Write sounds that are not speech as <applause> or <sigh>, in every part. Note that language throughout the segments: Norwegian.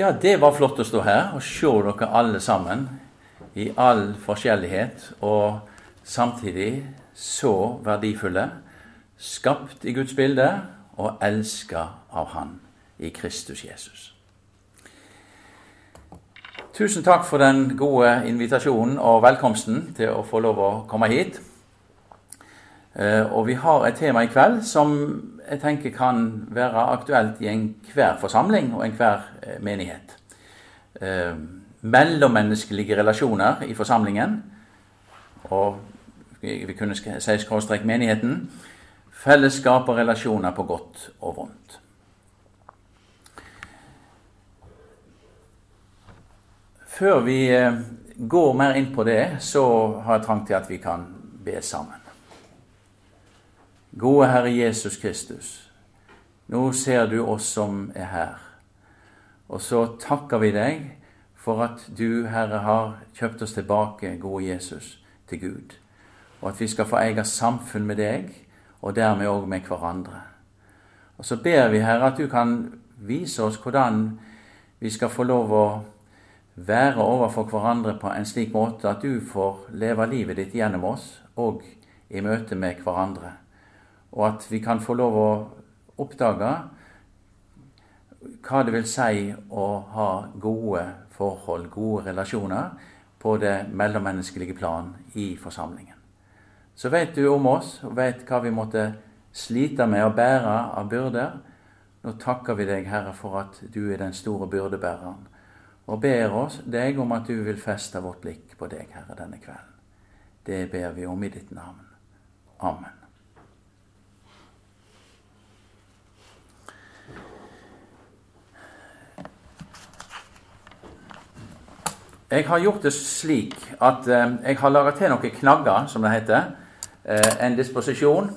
Ja, det var flott å stå her og se dere alle sammen i all forskjellighet, og samtidig så verdifulle, skapt i Guds bilde og elska av Han i Kristus Jesus. Tusen takk for den gode invitasjonen og velkomsten til å få lov å komme hit. Eh, og vi har et tema i kveld som jeg tenker kan være aktuelt i enhver forsamling og enhver eh, menighet. Eh, mellommenneskelige relasjoner i forsamlingen, og vi kunne si skråstrek menigheten. Fellesskap og relasjoner på godt og vondt. Før vi går mer inn på det, så har jeg trang til at vi kan be sammen. Gode Herre Jesus Kristus, nå ser du oss som er her. Og så takker vi deg for at du, Herre, har kjøpt oss tilbake, gode Jesus, til Gud. Og at vi skal få eie samfunn med deg, og dermed òg med hverandre. Og så ber vi, Herre, at du kan vise oss hvordan vi skal få lov å være overfor hverandre på en slik måte at du får leve livet ditt gjennom oss og i møte med hverandre og at vi kan få lov å oppdage hva det vil si å ha gode forhold, gode relasjoner, på det mellommenneskelige plan i forsamlingen. Så vet du om oss, og vet hva vi måtte slite med å bære av byrder. Nå takker vi deg, Herre, for at du er den store byrdebæreren, og ber oss deg om at du vil feste vårt blikk på deg, Herre, denne kvelden. Det ber vi om i ditt navn. Amen. Jeg har gjort det slik at eh, jeg har laga til noen knagger, som det heter. Eh, en disposisjon.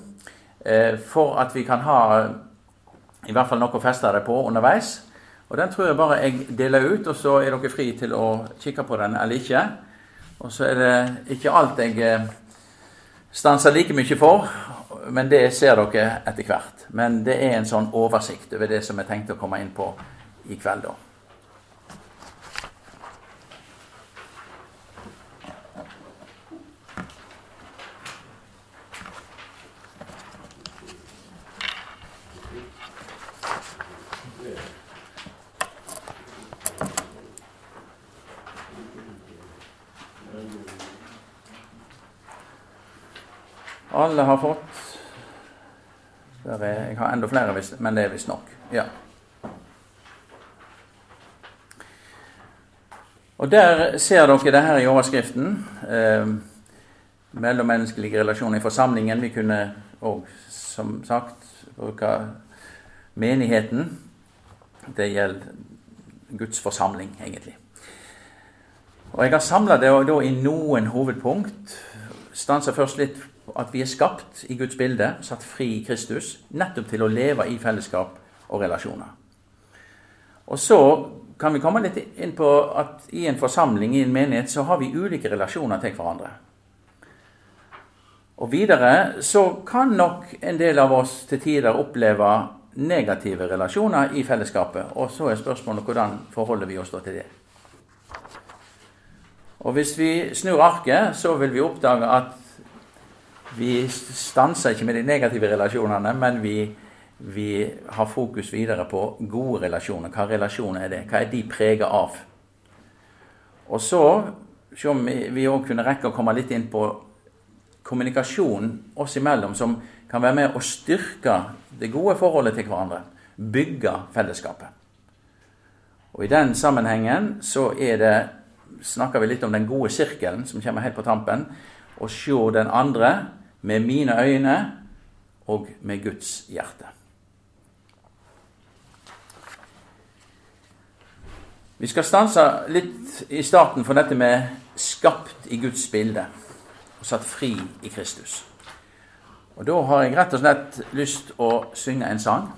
Eh, for at vi kan ha i hvert fall noe å feste det på underveis. Og Den tror jeg bare jeg deler ut, og så er dere fri til å kikke på den eller ikke. Og så er det ikke alt jeg stanser like mye for, men det ser dere etter hvert. Men det er en sånn oversikt over det som jeg tenkte å komme inn på i kveld. da. Alle har fått. Er, jeg har enda flere, men det er visstnok. Ja. Og Der ser dere det her i overskriften. Eh, mellommenneskelige relasjoner i forsamlingen. Vi kunne òg, som sagt, bruke menigheten. Det gjelder Guds forsamling, egentlig. Og Jeg har samla det da i noen hovedpunkt. Stanser først litt at vi er skapt i Guds bilde, satt fri i Kristus, nettopp til å leve i fellesskap og relasjoner. Og så kan vi komme litt inn på at i en forsamling, i en menighet, så har vi ulike relasjoner til hverandre. Og videre så kan nok en del av oss til tider oppleve negative relasjoner i fellesskapet. Og så er spørsmålet hvordan forholder vi oss da til det. Og hvis vi snur arket, så vil vi oppdage at vi stanser ikke med de negative relasjonene, men vi, vi har fokus videre på gode relasjoner. Hva relasjoner er det? Hva er de preget av? Og så, se om vi òg kunne rekke å komme litt inn på kommunikasjon oss imellom, som kan være med å styrke det gode forholdet til hverandre. Bygge fellesskapet. Og I den sammenhengen så er det, snakker vi litt om den gode sirkelen som kommer helt på tampen. Å se den andre med mine øyne og med Guds hjerte. Vi skal stanse litt i starten for dette med 'skapt i Guds bilde' og 'satt fri i Kristus'. Og Da har jeg rett og slett lyst å synge en sang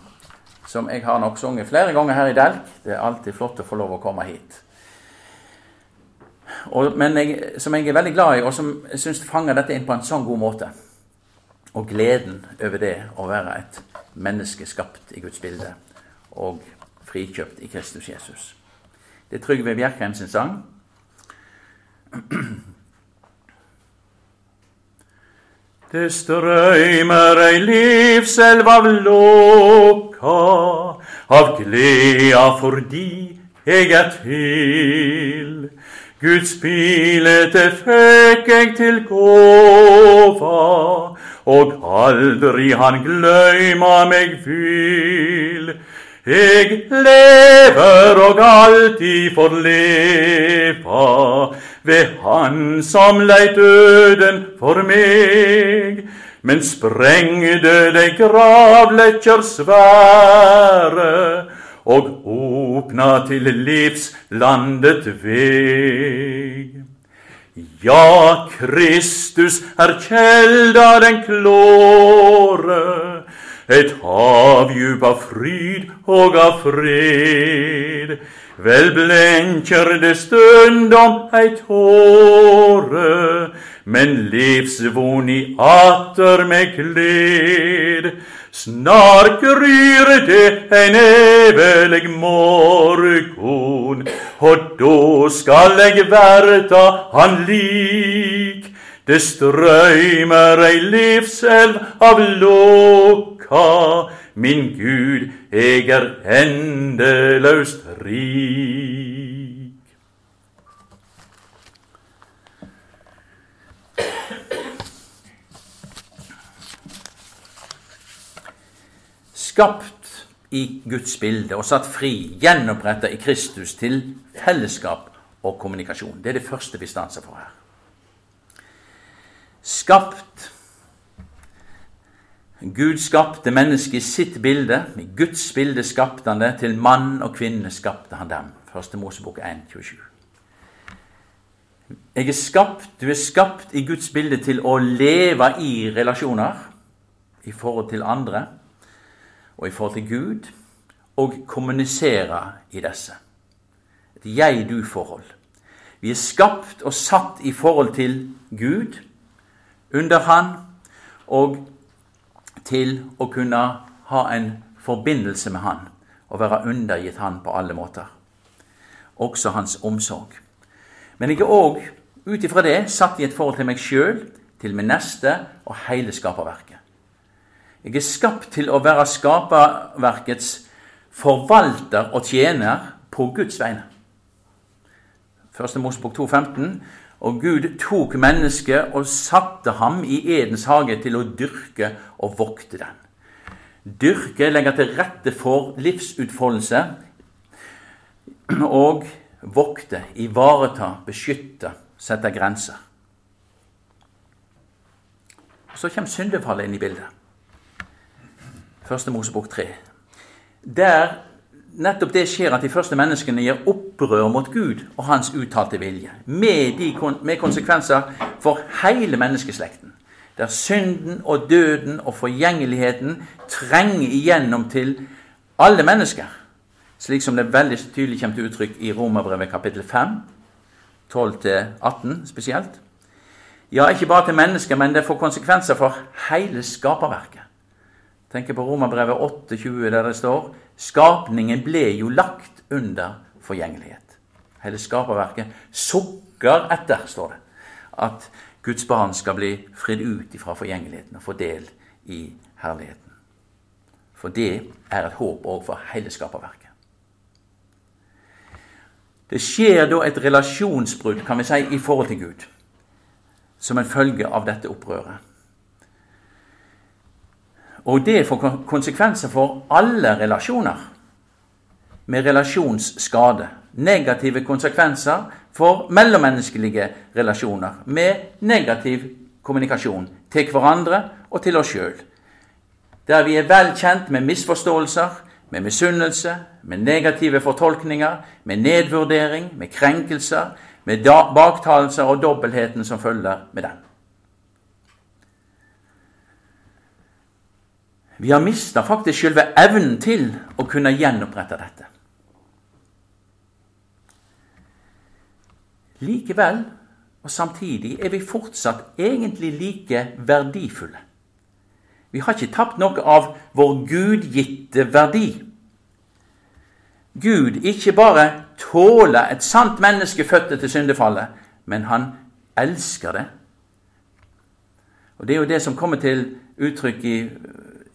som jeg har nok sunget flere ganger her i Delk. Det er alltid flott å få lov å komme hit. Og, men jeg, som jeg er veldig glad i, og som jeg syns fanger dette inn på en sånn god måte og gleden over det å være et menneske skapt i Guds bilde og frikjøpt i Kristus Jesus. Det er Trygve Bjerkreim sin sang. <clears throat> Det strøymer ei livselv av låka, av gleda fordi eg er til. Guds bilete fekk eg til gåva, og aldri han gløyma meg vil. Eg lever og alltid får leva ved Han som lei døden for meg, men sprengde dei gravlekkjer svære og åpna til livslandet veg. Ja, Kristus er kjelda den klåre, et havdjup av fryd og av fred. Vel blenkjer det stundom ei tåre, men livsvon i atter med gled. Snart gryr det en evig morgon, og da skal eg verta han lik. Det strøymer ei livselv av lukka, min Gud, eg er endeløst rik. Skapt i Guds bilde og satt fri, gjenoppretta i Kristus til fellesskap og kommunikasjon. Det er det første vi stanser for her. Skapt Gud skapte mennesket i sitt bilde. I Guds bilde skapte han det. Til mann og kvinne skapte han dem. Første Mosebok 1, 27. Jeg er skapt, Du er skapt i Guds bilde til å leve i relasjoner i forhold til andre og i forhold til Gud, og kommunisere i disse. Et jeg-du-forhold. Vi er skapt og satt i forhold til Gud, under Han, og til å kunne ha en forbindelse med Han og være undergitt Han på alle måter. Også Hans omsorg. Men jeg er òg ut ifra det satt i et forhold til meg sjøl, til min neste og hele skaperverket. Jeg er skapt til å være skaperverkets forvalter og tjener på Guds vegne. Første Mosebok 2,15. Og Gud tok mennesket og satte ham i Edens hage til å dyrke og vokte den. Dyrke legger til rette for livsutfoldelse og vokte, ivareta, beskytte, sette grenser. Så kommer syndefallet inn i bildet. Første Mosebok 3. Der nettopp det skjer at de første menneskene gjør opprør mot Gud og hans uttalte vilje. Med, de, med konsekvenser for hele menneskeslekten. Der synden og døden og forgjengeligheten trenger igjennom til alle mennesker. Slik som det veldig tydelig kommer til uttrykk i Romerbrevet kapittel 5, 12-18 spesielt. Ja, ikke bare til mennesker, men det får konsekvenser for hele skaperverket. Tenker på Romerbrevet 8,20, der det står Skapningen ble jo lagt under forgjengelighet. Hele skaperverket sukker etter, står det, at Guds barn skal bli fridd ut fra forgjengeligheten og få del i herligheten. For det er et håp òg for hele skaperverket. Det skjer da et relasjonsbrudd kan vi si, i forhold til Gud, som en følge av dette opprøret. Og det får konsekvenser for alle relasjoner med relasjonsskade. Negative konsekvenser for mellommenneskelige relasjoner med negativ kommunikasjon til hverandre og til oss sjøl. Der vi er vel kjent med misforståelser, med misunnelse, med negative fortolkninger, med nedvurdering, med krenkelser, med baktalelser og dobbeltheten som følger med den. Vi har mista faktisk selve evnen til å kunne gjenopprette dette. Likevel og samtidig er vi fortsatt egentlig like verdifulle. Vi har ikke tapt noe av vår gudgitte verdi. Gud ikke bare tåler et sant menneske født til syndefallet, men han elsker det. Og Det er jo det som kommer til uttrykk i,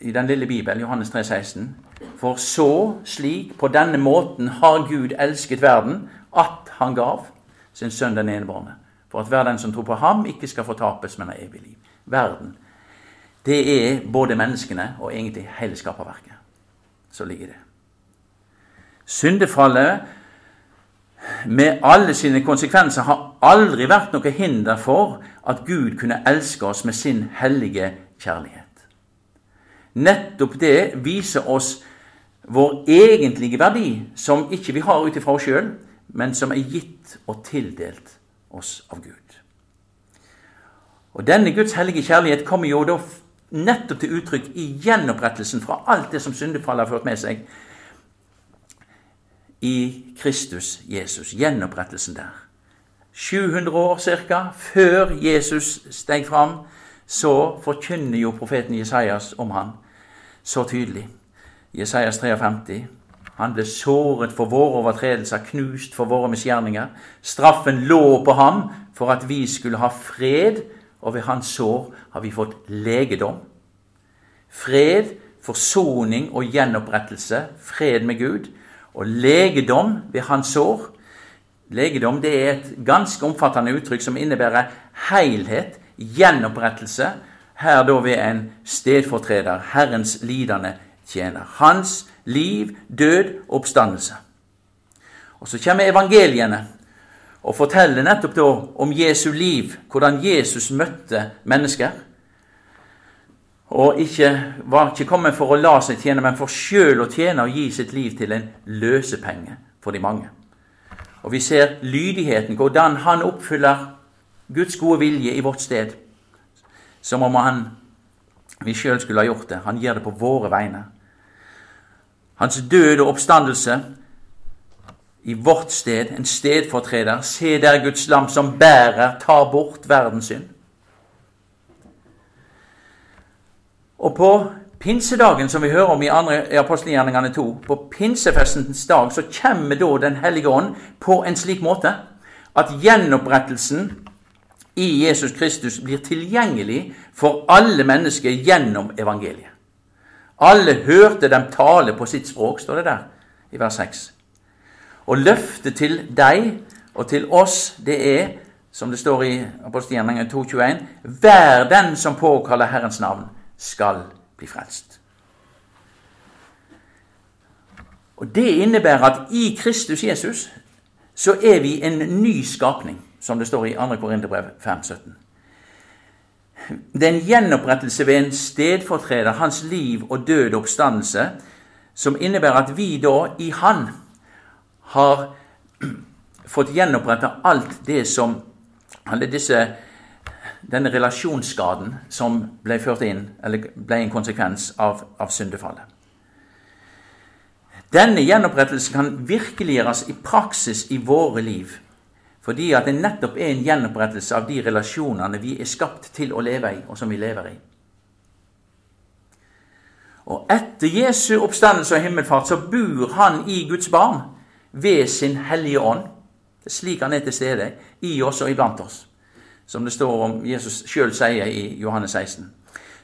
i den lille Bibelen, Johannes 3, 16. For så, slik, på denne måten har Gud elsket verden, at han gav sin sønn den enebårne. For at hver den som tror på ham, ikke skal fortapes, men har evig liv. Verden. Det er både menneskene og egentlig hele skaperverket. Så ligger det. Syndefallet med alle sine konsekvenser har aldri vært noe hinder for at Gud kunne elske oss med sin hellige kjærlighet. Nettopp det viser oss vår egentlige verdi, som ikke vi har ut ifra oss sjøl, men som er gitt og tildelt oss av Gud. Og Denne Guds hellige kjærlighet kommer jo da nettopp til uttrykk i gjenopprettelsen fra alt det som syndefallet har ført med seg, i Kristus Jesus. Gjenopprettelsen der. 700 år ca. før Jesus steg fram, så forkynner jo profeten Jesajas om han så tydelig. Jesajas 53. Han ble såret for våre overtredelser, knust for våre misgjerninger. Straffen lå på ham for at vi skulle ha fred, og ved hans sår har vi fått legedom. Fred, forsoning og gjenopprettelse, fred med Gud, og legedom ved hans sår. Legedom det er et ganske omfattende uttrykk som innebærer helhet, gjenopprettelse, her da ved en stedfortreder, Herrens lidende tjener. Hans liv, død oppstandelse. Og Så kommer evangeliene og forteller nettopp da om Jesu liv, hvordan Jesus møtte mennesker. Og ikke, var ikke kommet for å la seg tjene, men for sjøl å tjene og gi sitt liv til en løsepenge for de mange. Og vi ser lydigheten, hvordan han oppfyller Guds gode vilje i vårt sted. Som om han, vi sjøl skulle ha gjort det. Han gjør det på våre vegne. Hans død og oppstandelse i vårt sted, en stedfortreder. Se der Guds lam som bærer, tar bort verdens synd. Og på pinsedagen, som vi hører om i, andre, i apostelgjerningene 2, på pinsefestens dag, så kommer da Den hellige ånd på en slik måte at gjenopprettelsen i Jesus Kristus blir tilgjengelig for alle mennesker gjennom evangeliet. Alle hørte dem tale på sitt språk, står det der i vers 6. Og løftet til deg og til oss, det er, som det står i apostelgjerningen 2.21, hver den som påkaller Herrens navn, skal bli frelst. Og Det innebærer at i Kristus Jesus så er vi en ny skapning, som det står i 2. Korinterbrev 5.17. Det er en gjenopprettelse ved en stedfortreder, hans liv og død oppstandelse, som innebærer at vi da i Han har <clears throat> fått gjenoppretta alt det som alle disse denne relasjonsskaden som ble ført inn, eller ble en konsekvens av, av syndefallet. Denne gjenopprettelsen kan virkeliggjøres i praksis i våre liv, fordi at det nettopp er en gjenopprettelse av de relasjonene vi er skapt til å leve i, og som vi lever i. Og etter Jesu oppstandelse og himmelfart så bor han i Guds barn ved sin hellige ånd. Det er slik han er til stede i oss og iblant oss som det står om Jesus sjøl sier i Johannes 16.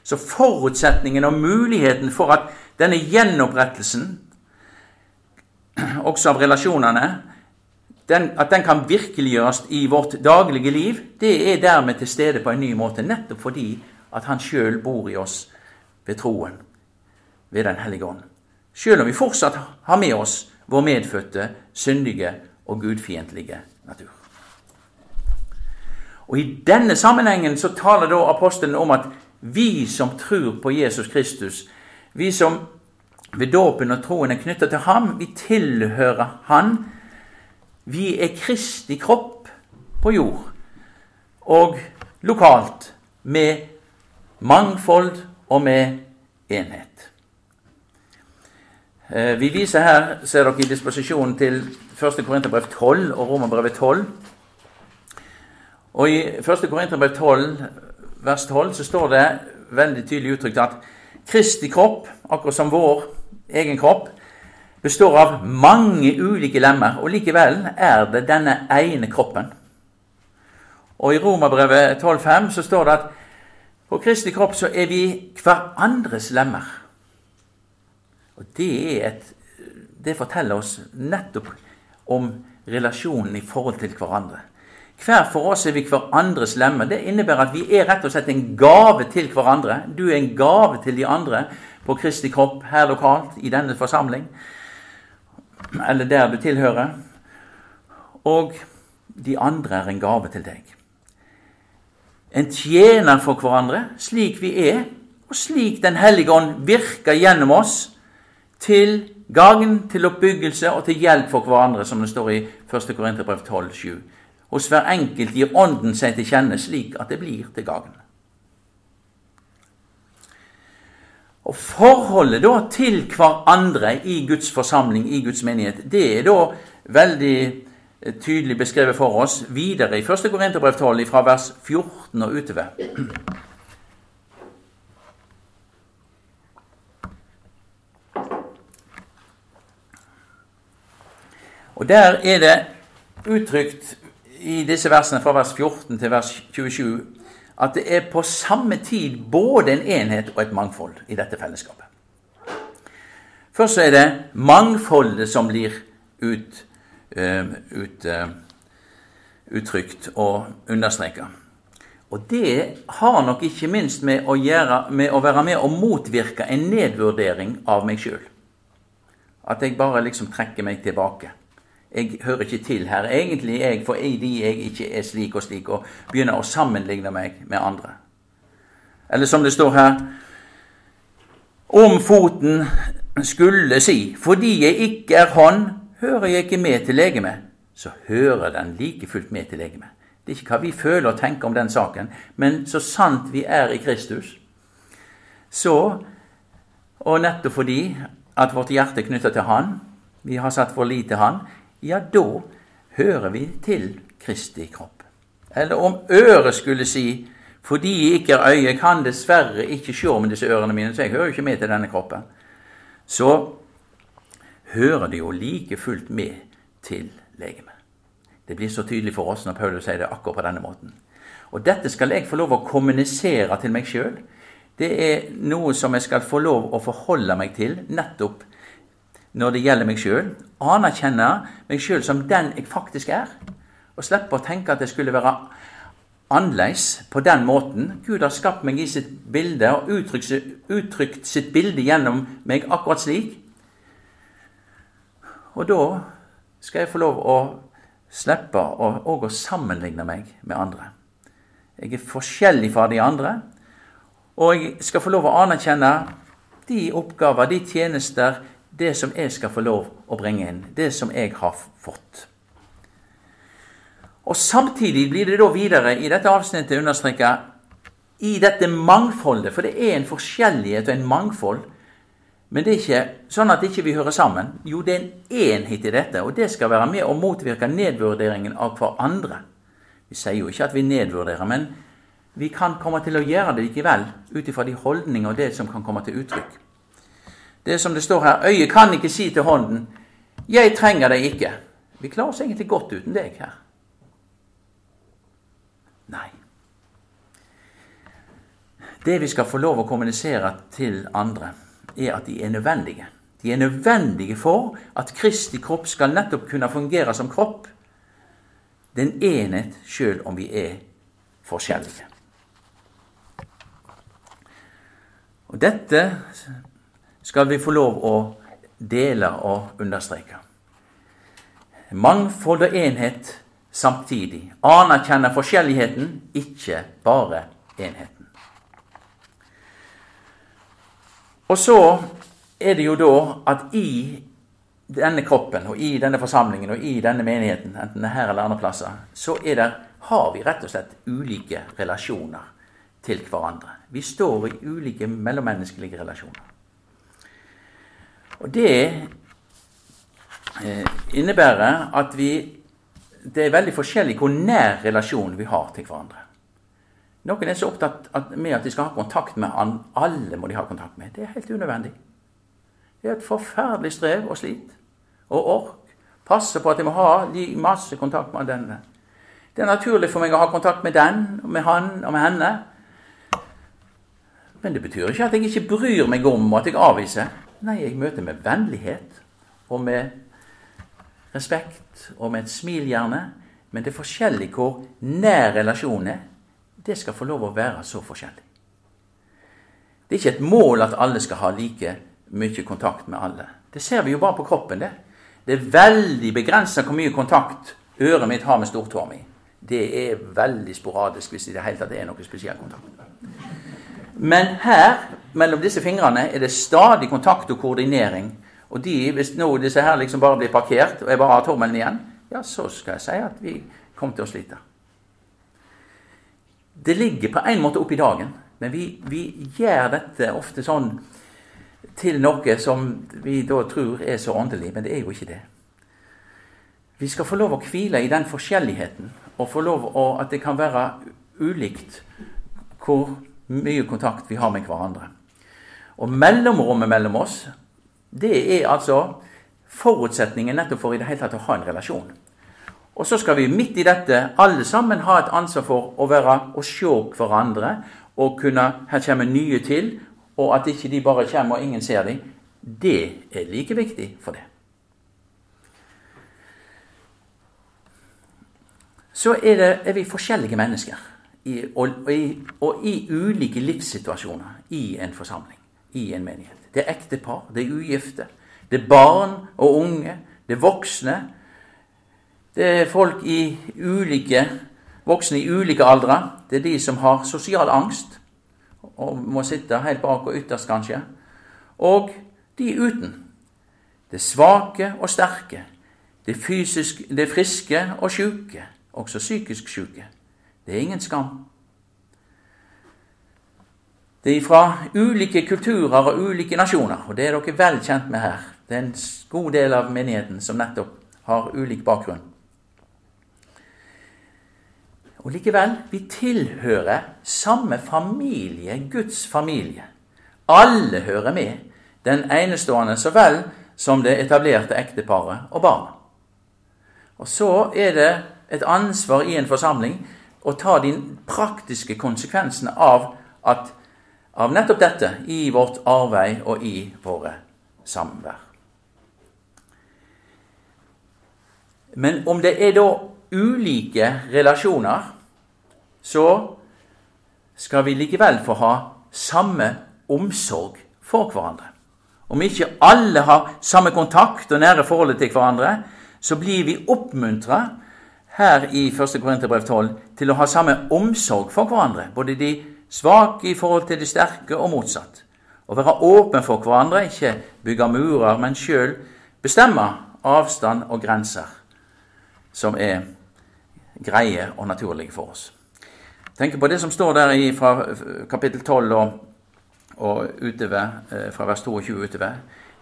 Så forutsetningen og muligheten for at denne gjenopprettelsen, også av relasjonene, den, at den kan virkeliggjøres i vårt daglige liv, det er dermed til stede på en ny måte. Nettopp fordi at Han sjøl bor i oss ved troen, ved Den hellige ånd. Sjøl om vi fortsatt har med oss vår medfødte, syndige og gudfiendtlige natur. Og I denne sammenhengen så taler da apostelen om at vi som tror på Jesus Kristus, vi som ved dåpen og troen er knytta til ham, vi tilhører han. Vi er Kristi kropp på jord, og lokalt, med mangfold og med enhet. Eh, vi viser her, ser dere i disposisjonen til 1. Korinterbrev 12 og Romerbrevet 12. Og I 1. Korinterbrev 12, vers 12, så står det veldig tydelig uttrykt at Kristi kropp, akkurat som vår egen kropp, består av mange ulike lemmer, og likevel er det denne ene kroppen. Og I Romerbrevet 12,5 så står det at på Kristi kropp så er vi hverandres lemmer. Og det, et, det forteller oss nettopp om relasjonen i forhold til hverandre. Hver for oss er vi hverandres lemmer. Det innebærer at vi er rett og slett en gave til hverandre. Du er en gave til de andre på Kristi kropp her lokalt i denne forsamling, eller der du tilhører. Og de andre er en gave til deg. En tjener for hverandre slik vi er, og slik Den hellige ånd virker gjennom oss til gagn, til oppbyggelse og til hjelp for hverandre, som det står i 1. Korinterbrev 12, 7. Hos hver enkelt gir Ånden seg til kjenne slik at det blir til gagn. Og Forholdet da til hverandre i Guds forsamling, i Guds menighet, det er da veldig eh, tydelig beskrevet for oss videre i 1. Korinterbrev 12, fra vers 14 og utover. Og Der er det uttrykt i disse versene fra vers 14 til vers 27 at det er på samme tid både en enhet og et mangfold i dette fellesskapet. Først så er det mangfoldet som blir ut, uh, ut, uh, uttrykt og understreka. Og det har nok ikke minst med å, gjøre, med å være med å motvirke en nedvurdering av meg sjøl. At jeg bare liksom trekker meg tilbake jeg hører ikke til her. Egentlig jeg, fordi jeg ikke er slik og slik, og begynner å sammenligne meg med andre. Eller som det står her Om foten skulle si fordi jeg ikke er hånd, hører jeg ikke med til legemet, så hører den like fullt med til legemet. Det er ikke hva vi føler og tenker om den saken, men så sant vi er i Kristus, så Og nettopp fordi at vårt hjerte er knytta til Han, vi har satt vår lit til Han, ja, da hører vi til Kristi kropp. Eller om øret skulle si fordi jeg ikke er øye, kan dessverre ikke se med disse ørene mine, så jeg hører ikke med til denne kroppen. Så hører det jo like fullt med til legemet. Det blir så tydelig for oss når Paulus sier det akkurat på denne måten. Og dette skal jeg få lov å kommunisere til meg sjøl. Det er noe som jeg skal få lov å forholde meg til nettopp når det gjelder meg sjøl. Anerkjenne meg sjøl som den jeg faktisk er. Og slippe å tenke at det skulle være annerledes på den måten. Gud har skapt meg i sitt bilde og uttrykt, uttrykt sitt bilde gjennom meg akkurat slik. Og da skal jeg få lov å slippe å, å sammenligne meg med andre. Jeg er forskjellig fra de andre, og jeg skal få lov å anerkjenne de oppgaver, de tjenester, det som jeg skal få lov å bringe inn, det som jeg har fått. Og Samtidig blir det da videre i dette avsnittet understreka i dette mangfoldet, for det er en forskjellighet og en mangfold. Men det er ikke sånn at ikke vi ikke hører sammen. Jo, det er en enhet i dette, og det skal være med å motvirke nedvurderingen av hverandre. Vi sier jo ikke at vi nedvurderer, men vi kan komme til å gjøre det likevel, ut ifra de holdninger og det som kan komme til uttrykk. Det som det står her Øyet kan ikke si til hånden 'Jeg trenger deg ikke'. Vi klarer oss egentlig godt uten deg her. Nei. Det vi skal få lov å kommunisere til andre, er at de er nødvendige. De er nødvendige for at Kristi kropp skal nettopp kunne fungere som kropp. Det er en enhet sjøl om vi er forskjellige. Og Dette skal vi få lov å dele og understreke. Mangfold og enhet samtidig. Anerkjenne forskjelligheten, ikke bare enheten. Og så er det jo da at i denne kroppen og i denne forsamlingen og i denne menigheten, enten det er her eller andre plasser, så der, har vi rett og slett ulike relasjoner til hverandre. Vi står i ulike mellommenneskelige relasjoner. Og det eh, innebærer at vi Det er veldig forskjellig hvor nær relasjon vi har til hverandre. Noen er så opptatt med at de skal ha kontakt med alle må de ha kontakt med. Det er helt unødvendig. Det er et forferdelig strev og slit. og ork. Passe på at jeg må ha masse kontakt med denne. Det er naturlig for meg å ha kontakt med den, med han og med henne. Men det betyr ikke at jeg ikke bryr meg om at jeg avviser. Nei, jeg møter med vennlighet og med respekt og med et smil, gjerne. Men det er forskjellig hvor nær relasjonen er. Det skal få lov å være så forskjellig. Det er ikke et mål at alle skal ha like mye kontakt med alle. Det ser vi jo bare på kroppen. Det Det er veldig begrensa hvor mye kontakt øret mitt har med stortåa mi. Det er veldig sporadisk hvis det i det hele tatt er noe spesiell kontakt. Men her, mellom disse fingrene, er det stadig kontakt og koordinering. Og de, hvis nå disse her liksom bare blir parkert, og jeg bare har tommelen igjen, ja, så skal jeg si at vi kommer til å slite. Det ligger på en måte opp i dagen. Men vi, vi, gjør dette ofte sånn til noe som vi da tror er så åndelig, men det er jo ikke det. Vi skal få lov å hvile i den forskjelligheten, og få lov å, at det kan være ulikt hvor mye kontakt vi har med hverandre. Og mellomrommet mellom oss, det er altså forutsetningen nettopp for i det hele tatt å ha en relasjon. Og så skal vi midt i dette alle sammen ha et ansvar for å være og se hverandre og kunne Her kommer nye til, og at ikke de bare kommer og ingen ser dem. Det er like viktig for det. Så er, det, er vi forskjellige mennesker i, og, i, og, i, ulike livssituasjoner i en forsamling, i en menighet. Det er ektepar, det er ugifte, det er barn og unge, det er voksne. Det er folk i ulike voksne i ulike aldre. Det er de som har sosial angst og må sitte helt bak og ytterst, kanskje. Og de uten. Det svake og sterke. Det, fysisk, det friske og sjuke. Også psykisk sjuke. Det er ingen skam. Det er fra ulike kulturer og ulike nasjoner, og det er dere vel kjent med her. Det er en god del av menigheten som nettopp har ulik bakgrunn. Og likevel, vi tilhører samme familie, Guds familie. Alle hører med, den enestående så vel som det etablerte ekteparet og barna. Og så er det et ansvar i en forsamling å ta de praktiske konsekvensene av, at, av nettopp dette i vårt arbeid og i våre samvær. Men om det er da ulike relasjoner så skal vi likevel få ha samme omsorg for hverandre. Om ikke alle har samme kontakt og nære forhold til hverandre, så blir vi oppmuntra her i 1. Korinterbrev 12 til å ha samme omsorg for hverandre, både de svake i forhold til de sterke og motsatt. Å være åpen for hverandre, ikke bygge murer, men sjøl bestemme avstand og grenser som er greie og naturlige for oss Tenk på det som står der i, fra kapittel 12 og, og utover, eh, fra vers 22 utover,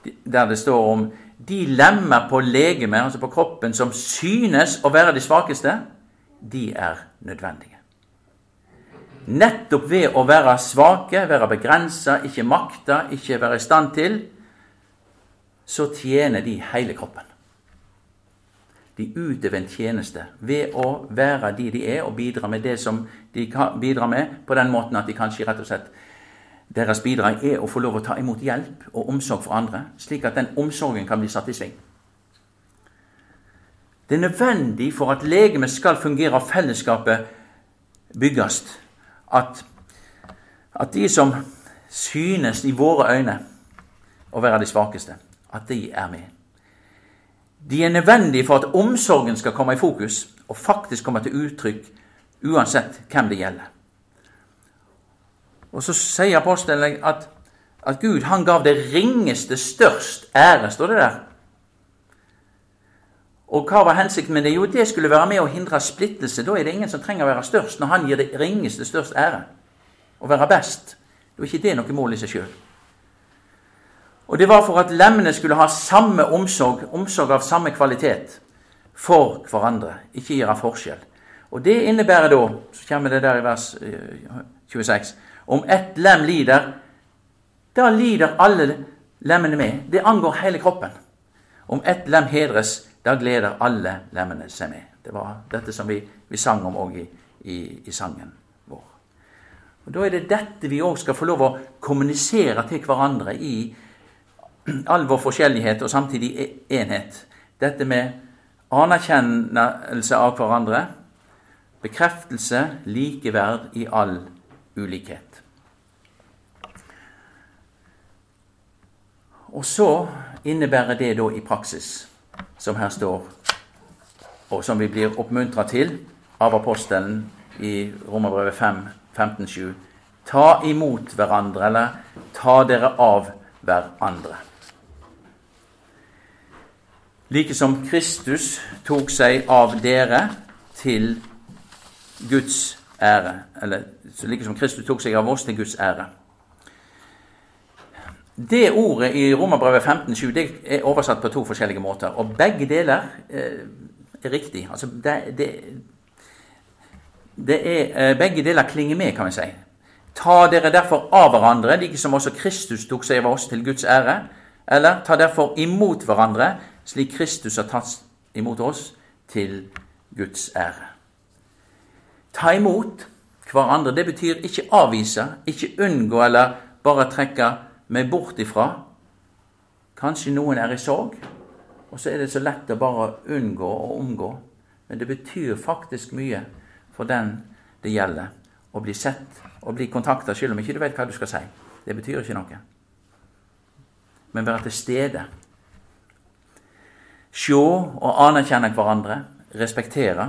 der det står om de lemmer på legemet, altså på kroppen, som synes å være de svakeste, de er nødvendige. Nettopp ved å være svake, være begrensa, ikke makta, ikke være i stand til, så tjener de hele kroppen de utøver en tjeneste ved å være de de er, og bidra med det som de bidrar med, på den måten at de kanskje rett og slett deres bidrag er å få lov å ta imot hjelp og omsorg for andre, slik at den omsorgen kan bli satt i sving. Det er nødvendig for at legemet skal fungere og fellesskapet bygges, at, at de som synes i våre øyne å være de svakeste, at de er med. De er nødvendige for at omsorgen skal komme i fokus og faktisk komme til uttrykk uansett hvem det gjelder. Og så sier apostelen at, at Gud han gav det ringeste størst ære, står det der. Og hva var hensikten med det? Jo, det skulle være med å hindre splittelse. Da er det ingen som trenger å være størst når han gir det ringeste størst ære. Å være best. Da er ikke det noe mål i seg sjøl. Og det var for at lemmene skulle ha samme omsorg, omsorg av samme kvalitet for hverandre, ikke gjøre forskjell. Og det innebærer da, så kommer det der i vers 26, eh, om ett lem lider, da lider alle lemmene med. Det angår hele kroppen. Om ett lem hedres, da gleder alle lemmene seg med. Det var dette som vi, vi sang om òg i, i, i, sangen vår. Og Da er det dette vi òg skal få lov å kommunisere til hverandre i all vår forskjellighet og samtidig e-, enhet. Dette med anerkjennelse av hverandre, bekreftelse, likeverd i all ulikhet. Og så innebærer det da i praksis, som her står, og som vi blir oppmuntra til av apostelen i Romerbrevet 5, 15-7. Ta imot hverandre, eller ta dere av hverandre. Like som Kristus tok seg av dere til Guds ære. Eller like som Kristus tok seg av oss til Guds ære. Det ordet i Romerbrevet 15,7 det er oversatt på to forskjellige måter. Og begge deler eh, er riktig. Altså, det, det, det er, eh, begge deler klinger med, kan vi si. Ta dere derfor av hverandre, like som også Kristus tok seg av oss til Guds ære. Eller ta derfor imot hverandre, slik Kristus har tatt imot oss til Guds ære. Ta imot hverandre, det betyr ikke avvise, ikke unngå eller bare trekke meg bort ifra. Kanskje noen er i sorg, og så er det så lett å bare unngå og omgå. Men det betyr faktisk mye for den det gjelder, å bli sett og bli kontakta selv om ikke du vet hva du skal si. Det betyr ikke noe. Men være til stede. Se og anerkjenne hverandre, respektere.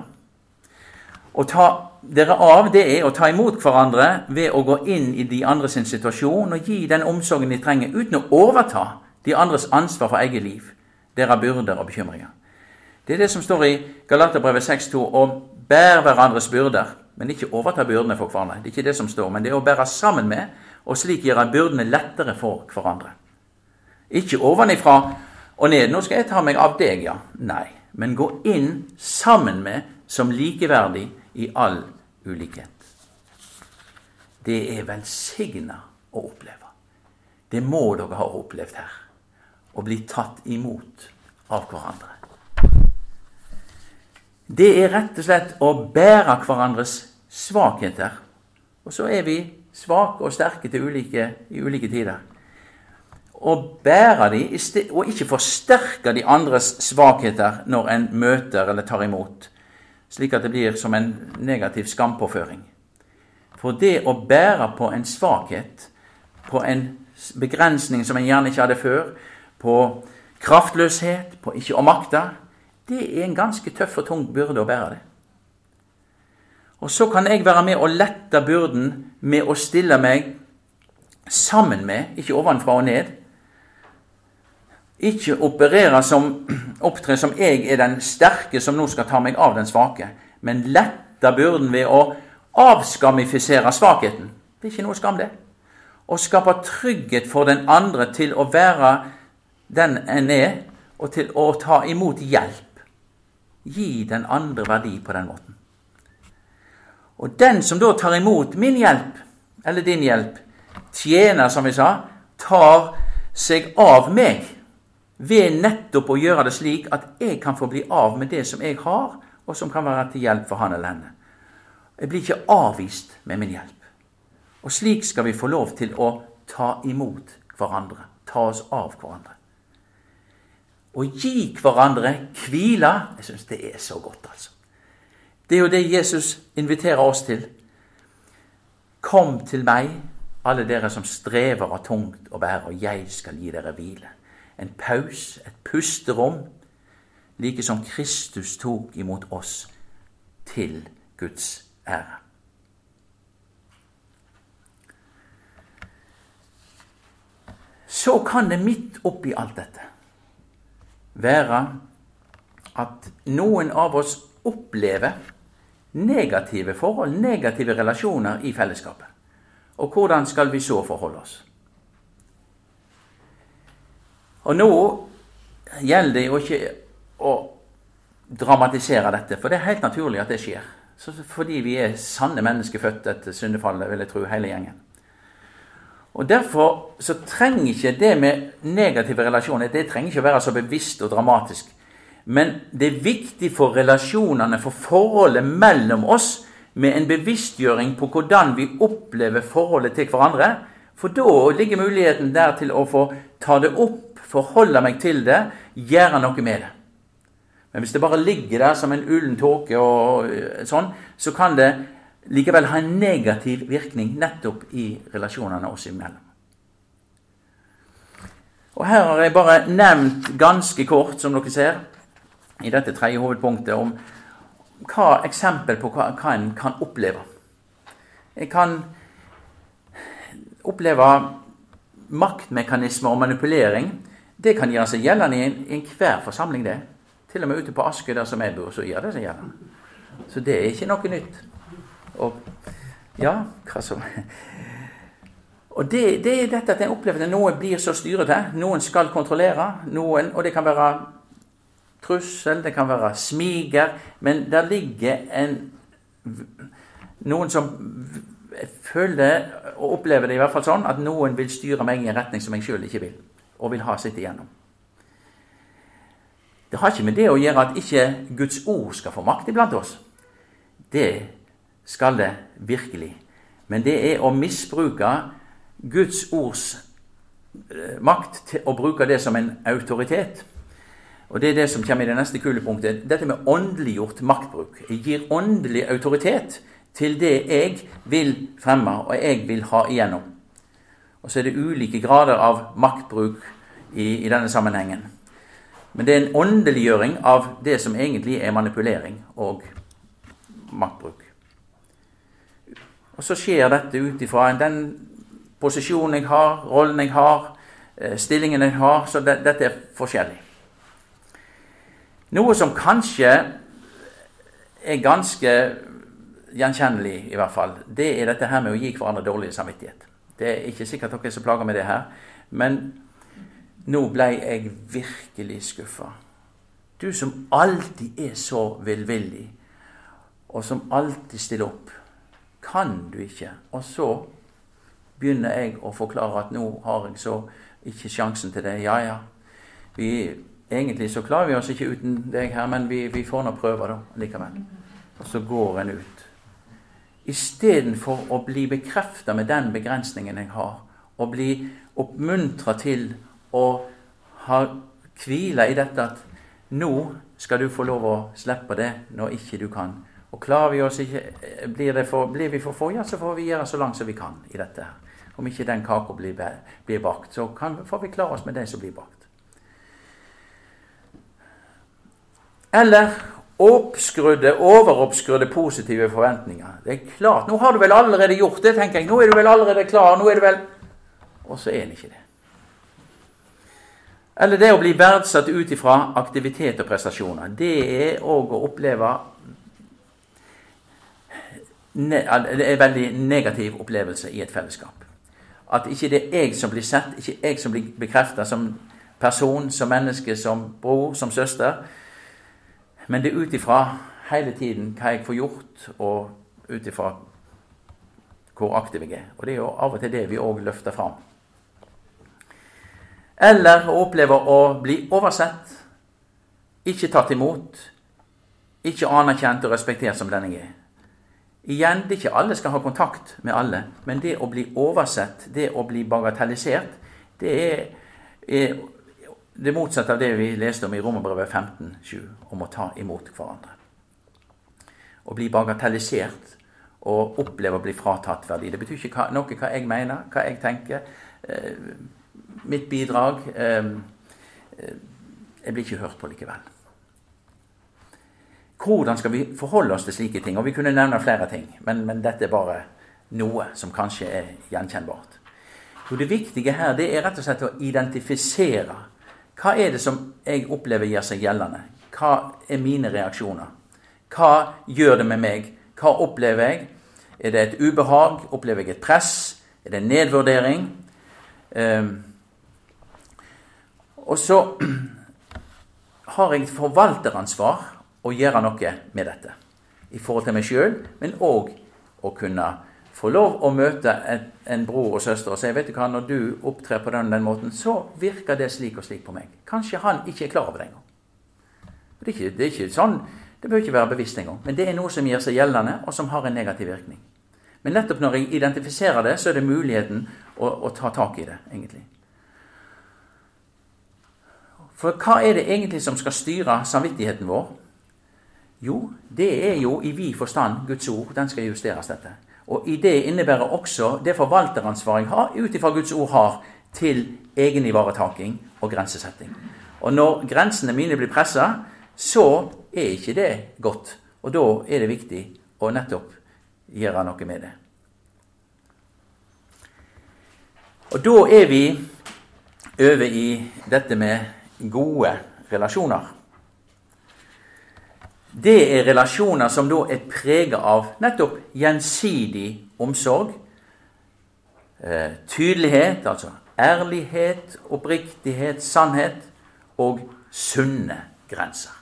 Og ta dere av, det er å ta imot hverandre ved å gå inn i de andres situasjon og gi den omsorgen de trenger, uten å overta de andres ansvar for eget liv, deres byrder og bekymringer. Det er det som står i Galaterbrevet 6,2 å bære hverandres byrder, men ikke overta byrdene for hverandre. Det er ikke det som står, men det er å bære sammen med, og slik gjøre byrdene lettere for hverandre. Ikke ovenifra og ned. 'Nå skal jeg ta meg av deg', ja. Nei. Men gå inn sammen med, som likeverdig i all ulikhet. Det er velsigna å oppleve. Det må dere ha opplevd her. Å bli tatt imot av hverandre. Det er rett og slett å bære hverandres svakheter. Og så er vi svake og sterke til ulike, i ulike tider. Å bære de, og ikke forsterke de andres svakheter når en møter eller tar imot slik at det blir som en negativ skampåføring. For det å bære på en svakhet, på en begrensning som en gjerne ikke hadde før, på kraftløshet, på ikke å makte, det er en ganske tøff og tung byrde å bære det. Og så kan jeg være med og lette byrden med å stille meg sammen med, ikke ovenfra og ned, ikke operere som, <clears throat> opptre som jeg er den sterke som nå skal ta meg av den svake, men lette byrden ved å avskamifisere svakheten. Det er ikke noe skam, det. Å skape trygghet for den andre til å være den en er, og til å ta imot hjelp. Gi den andre verdi på den måten. Og den som da tar imot min hjelp, eller din hjelp, tjener, som vi sa, tar seg av meg ved nettopp å gjøre det slik at jeg kan få bli av med det som jeg har, og som kan være til hjelp for han eller henne. Jeg blir ikke avvist med min hjelp. Og slik skal vi få lov til å ta imot hverandre, ta oss av hverandre. Å gi hverandre hvile Jeg syns det er så godt, altså. Det er jo det Jesus inviterer oss til. Kom til meg, alle dere som strever av tungt å bære, og jeg skal gi dere hvile en pause, et pusterom, like som Kristus tok imot oss til Guds ære. Så kan det midt oppi alt dette være at noen av oss opplever negative forhold, negative relasjoner i fellesskapet. Og hvordan skal vi så forholde oss? Og nå gjelder det jo ikke å dramatisere dette, for det er helt naturlig at det skjer. Så fordi vi er sanne mennesker født etter syndefallet, vil jeg tro, hele gjengen. Og Derfor så trenger ikke det med negative relasjoner det trenger ikke å være så bevisst og dramatisk. Men det er viktig for relasjonene, for forholdet mellom oss, med en bevisstgjøring på hvordan vi opplever forholdet til hverandre. For da ligger muligheten der til å få ta det opp, forholde meg til det, gjøre noe med det. Men hvis det bare ligger der som en ullen tåke og sånn, så kan det likevel ha en negativ virkning nettopp i relasjonene oss imellom. Og Her har jeg bare nevnt ganske kort, som dere ser, i dette tredje hovedpunktet, om hva eksempel på hva, hva en kan oppleve. Jeg kan oppleve maktmekanismer og manipulering. Det kan gjøre seg gjeldende i enhver forsamling, det. Til og med ute på Askøy, der som jeg bor, så gjør det seg gjeldende. Så det er ikke noe nytt. Og ja, hva som Og det, det, er dette at en opplever at noen blir så styrete. Noen skal kontrollere. Noen, og det kan være trussel, det kan være smiger. Men der ligger en Noen som føler og opplever det i hvert fall sånn at noen vil styre meg i en retning som jeg sjøl ikke vil, og vil ha sitt igjennom. Det har ikke med det å gjøre at ikke Guds ord skal få makt iblant oss. Det skal det virkelig. Men det er å misbruke Guds ords eh, makt til å bruke det som en autoritet. Og Det er det som kommer i det neste kulepunktet. Dette med åndeliggjort maktbruk. Jeg gir åndelig autoritet til det jeg vil fremme, og jeg vil ha igjennom. Og så er det ulike grader av maktbruk i, i denne sammenhengen. Men det er en åndeliggjøring av det som egentlig er manipulering og maktbruk. Og så skjer dette ut ifra den posisjonen jeg har, rollen jeg har, eh, stillingen jeg har. Så det, dette er forskjellig. Noe som kanskje er ganske gjenkjennelig, i hvert fall, det er dette her med å gi hverandre dårlig samvittighet. Det er ikke sikkert dere er så plaga med det her, men nå ble jeg virkelig skuffa. Du som alltid er så velvillig, og som alltid stiller opp. Kan du ikke? Og så begynner jeg å forklare at nå har jeg så ikke sjansen til det. Ja, ja. Vi Egentlig så klarer vi oss ikke uten deg her, men vi, vi får nå prøve da, likevel. Og så går en ut. Istedenfor å bli bekrefta med den begrensningen jeg har, og bli oppmuntra til å ha hvile i dette at nå skal du få lov å slippe det når ikke du kan. Og klarer vi oss ikke, blir, for, blir vi for få, ja, så får vi gjøre så langt som vi kan i dette. Om ikke den kaka blir, blir, bakt, så kan, får vi klare oss med det som blir bakt. Eller oppskrudde, overoppskrudde positive forventninger. Det er klart, Nå har du vel allerede gjort det, tenker jeg. Nå er du vel allerede klar. nå er du vel... Og så er det ikke det. Eller det å bli verdsatt ut ifra aktivitet og prestasjoner. Det er òg å oppleve Det er en veldig negativ opplevelse i et fellesskap. At ikke det er jeg som blir sett, ikke jeg som blir bekrefta som person, som menneske, som bror, som søster men det er ut ifra hele tiden hva jeg får gjort, og ut ifra hvor aktiv jeg er. Og det er jo av og til det vi òg løfter fram. Eller å oppleve å bli oversett, ikke tatt imot, ikke anerkjent og respektert som den jeg er. Igjen, det er ikke alle skal ha kontakt med alle, men det å bli oversett, det å bli bagatellisert, det er, er det motsatte av det vi leste om i Romerbrevet 15,7, om å ta imot hverandre. Å bli bagatellisert og oppleve å bli fratatt verdi. Det betyr ikke noe hva jeg mener, hva jeg tenker. Eh, mitt bidrag eh, eh, Jeg blir ikke hørt på likevel. Hvordan skal vi forholde oss til slike ting? Og Vi kunne nevne flere ting, men, men dette er bare noe som kanskje er gjenkjennbart. Jo, det viktige her det er rett og slett å identifisere hva er det som jeg opplever gjør seg gjeldende? Hva er mine reaksjoner? Hva gjør det med meg? Hva opplever jeg? Er det et ubehag? Opplever jeg et press? Er det en nedvurdering? Um, og så <clears throat> har jeg forvalteransvar å gjøre noe med dette. I forhold til meg sjøl, men òg å kunne få lov å møte et, en bror og søster og si vet du hva, når du opptrer på den, den måten, så virker det slik og slik på meg. Kanskje han ikke er klar over det engang. Det, det er ikke sånn, det bør ikke være bevisst engang. Men det er noe som gjør seg gjeldende, og som har en negativ virkning. Men nettopp når jeg identifiserer det, så er det muligheten å, å ta tak i det, egentlig. For hva er det egentlig som skal styre samvittigheten vår? Jo, det er jo i vid forstand Guds ord. Den skal justeres, dette. Og i det innebærer også det forvalteransvaret jeg har, ut ifra Guds ord har, til egenivaretaking og grensesetting. Og når grensene mine blir pressa, så er ikke det godt. Og da er det viktig å nettopp gjøre noe med det. Og da er vi over i dette med gode relasjoner. Det er relasjoner som da er prega av nettopp gjensidig omsorg. Eh, tydelighet, altså ærlighet, oppriktighet, sannhet og sunne grenser.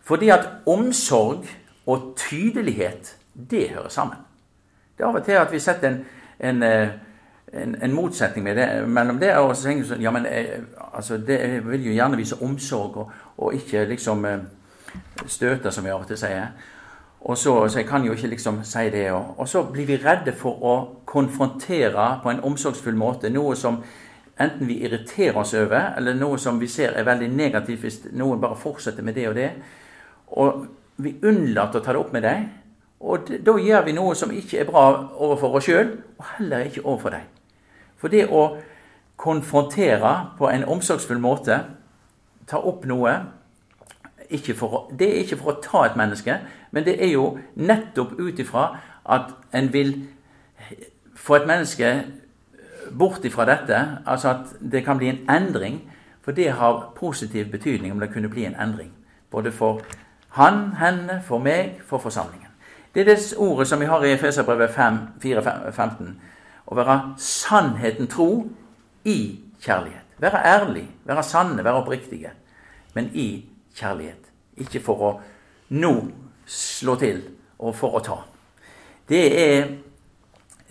Fordi at omsorg og tydelighet, det hører sammen. Det er av og til at vi setter en, en, eh, en, en motsetning det, mellom det og så tenker ja, men jeg, altså, det vil jo gjerne vise omsorg og, og ikke liksom eh, støte, som vi av og til sier. Og så, så jeg kan jo ikke liksom si det. Og, og, så blir vi redde for å konfrontere på en omsorgsfull måte noe som enten vi irriterer oss over, eller noe som vi ser er veldig negativt hvis noen bare fortsetter med det og det. Og vi unnlater å ta det opp med dem. Og da gjør vi noe som ikke er bra overfor oss sjøl, og heller ikke overfor dem. For det å konfrontere på en omsorgsfull måte, ta opp noe for, Det er ikke for å ta et menneske, men det er jo nettopp ut ifra at en vil få et menneske bort ifra dette, altså at det kan bli en endring. For det har positiv betydning om det kunne bli en endring. Både for han, henne, for meg, for forsamlingen. Det er det ordet som vi har i Efeserbrevet 4-15. Å være sannheten tro i kjærlighet. Være ærlig, være sanne, være oppriktige. Men i kjærlighet. Ikke for å nå slå til og for å ta. Det er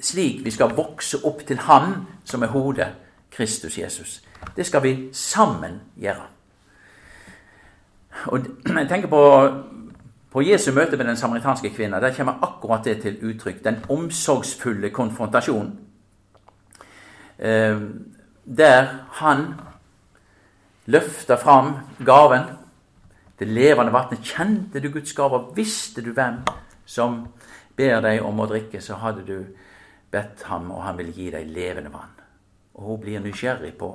slik vi skal vokse opp til Han som er hodet, Kristus Jesus. Det skal vi sammen gjøre. Og jeg tenker på, på Jesu møte med den samaritanske kvinna. Der kommer akkurat det til uttrykk. Den omsorgsfulle konfrontasjonen. Eh, der han løfta fram gaven, det levende vannet. Kjente du Guds gave, visste du hvem som ber deg om å drikke, så hadde du bedt ham, og han ville gi deg levende vann. Og hun blir nysgjerrig på